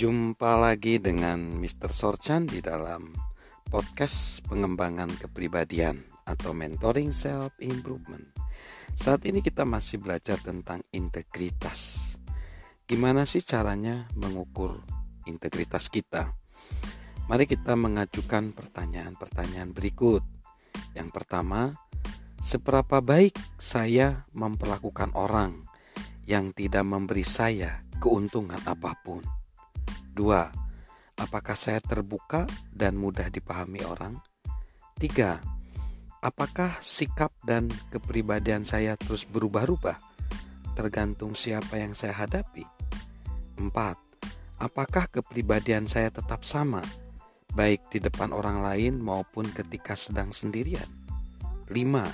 Jumpa lagi dengan Mr. Sorchan di dalam podcast pengembangan kepribadian atau mentoring self improvement. Saat ini kita masih belajar tentang integritas. Gimana sih caranya mengukur integritas kita? Mari kita mengajukan pertanyaan-pertanyaan berikut. Yang pertama, seberapa baik saya memperlakukan orang yang tidak memberi saya keuntungan apa pun? Dua, apakah saya terbuka dan mudah dipahami orang? Tiga, apakah sikap dan kepribadian saya terus berubah-ubah tergantung siapa yang saya hadapi? Empat, apakah kepribadian saya tetap sama baik di depan orang lain maupun ketika sedang sendirian? Lima,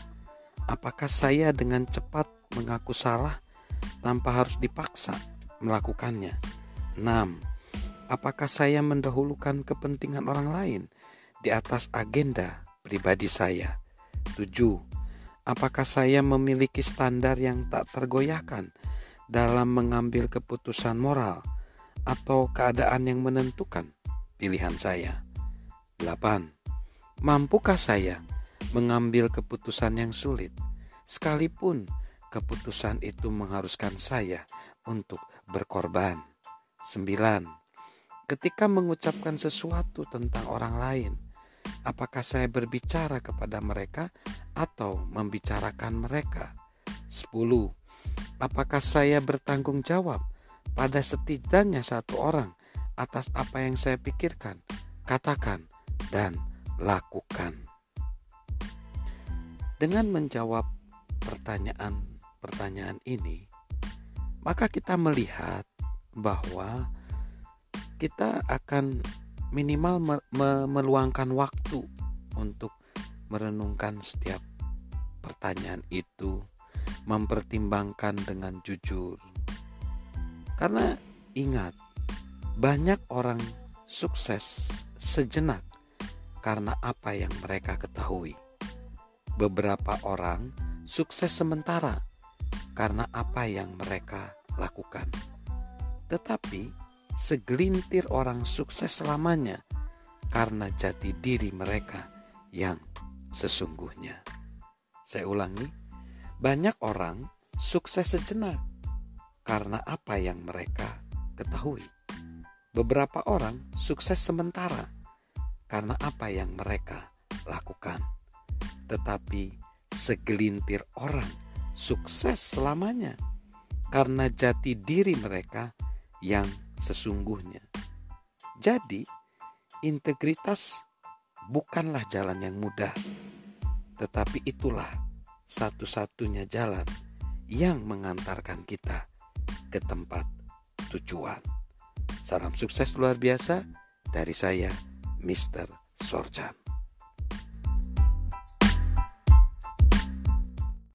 apakah saya dengan cepat mengaku salah tanpa harus dipaksa melakukannya? Enam, apakah saya mendahulukan kepentingan orang lain di atas agenda pribadi saya? 7. Apakah saya memiliki standar yang tak tergoyahkan dalam mengambil keputusan moral atau keadaan yang menentukan pilihan saya? 8. Mampukah saya mengambil keputusan yang sulit sekalipun keputusan itu mengharuskan saya untuk berkorban? 9 ketika mengucapkan sesuatu tentang orang lain, apakah saya berbicara kepada mereka atau membicarakan mereka? 10. Apakah saya bertanggung jawab pada setidaknya satu orang atas apa yang saya pikirkan, katakan, dan lakukan? Dengan menjawab pertanyaan-pertanyaan ini, maka kita melihat bahwa kita akan minimal me me meluangkan waktu untuk merenungkan setiap pertanyaan itu, mempertimbangkan dengan jujur. Karena ingat, banyak orang sukses sejenak karena apa yang mereka ketahui. Beberapa orang sukses sementara karena apa yang mereka lakukan. Tetapi segelintir orang sukses selamanya karena jati diri mereka yang sesungguhnya. Saya ulangi, banyak orang sukses sejenak karena apa yang mereka ketahui. Beberapa orang sukses sementara karena apa yang mereka lakukan. Tetapi segelintir orang sukses selamanya karena jati diri mereka yang sesungguhnya. Jadi, integritas bukanlah jalan yang mudah, tetapi itulah satu-satunya jalan yang mengantarkan kita ke tempat tujuan. Salam sukses luar biasa dari saya, Mr. Sorjan.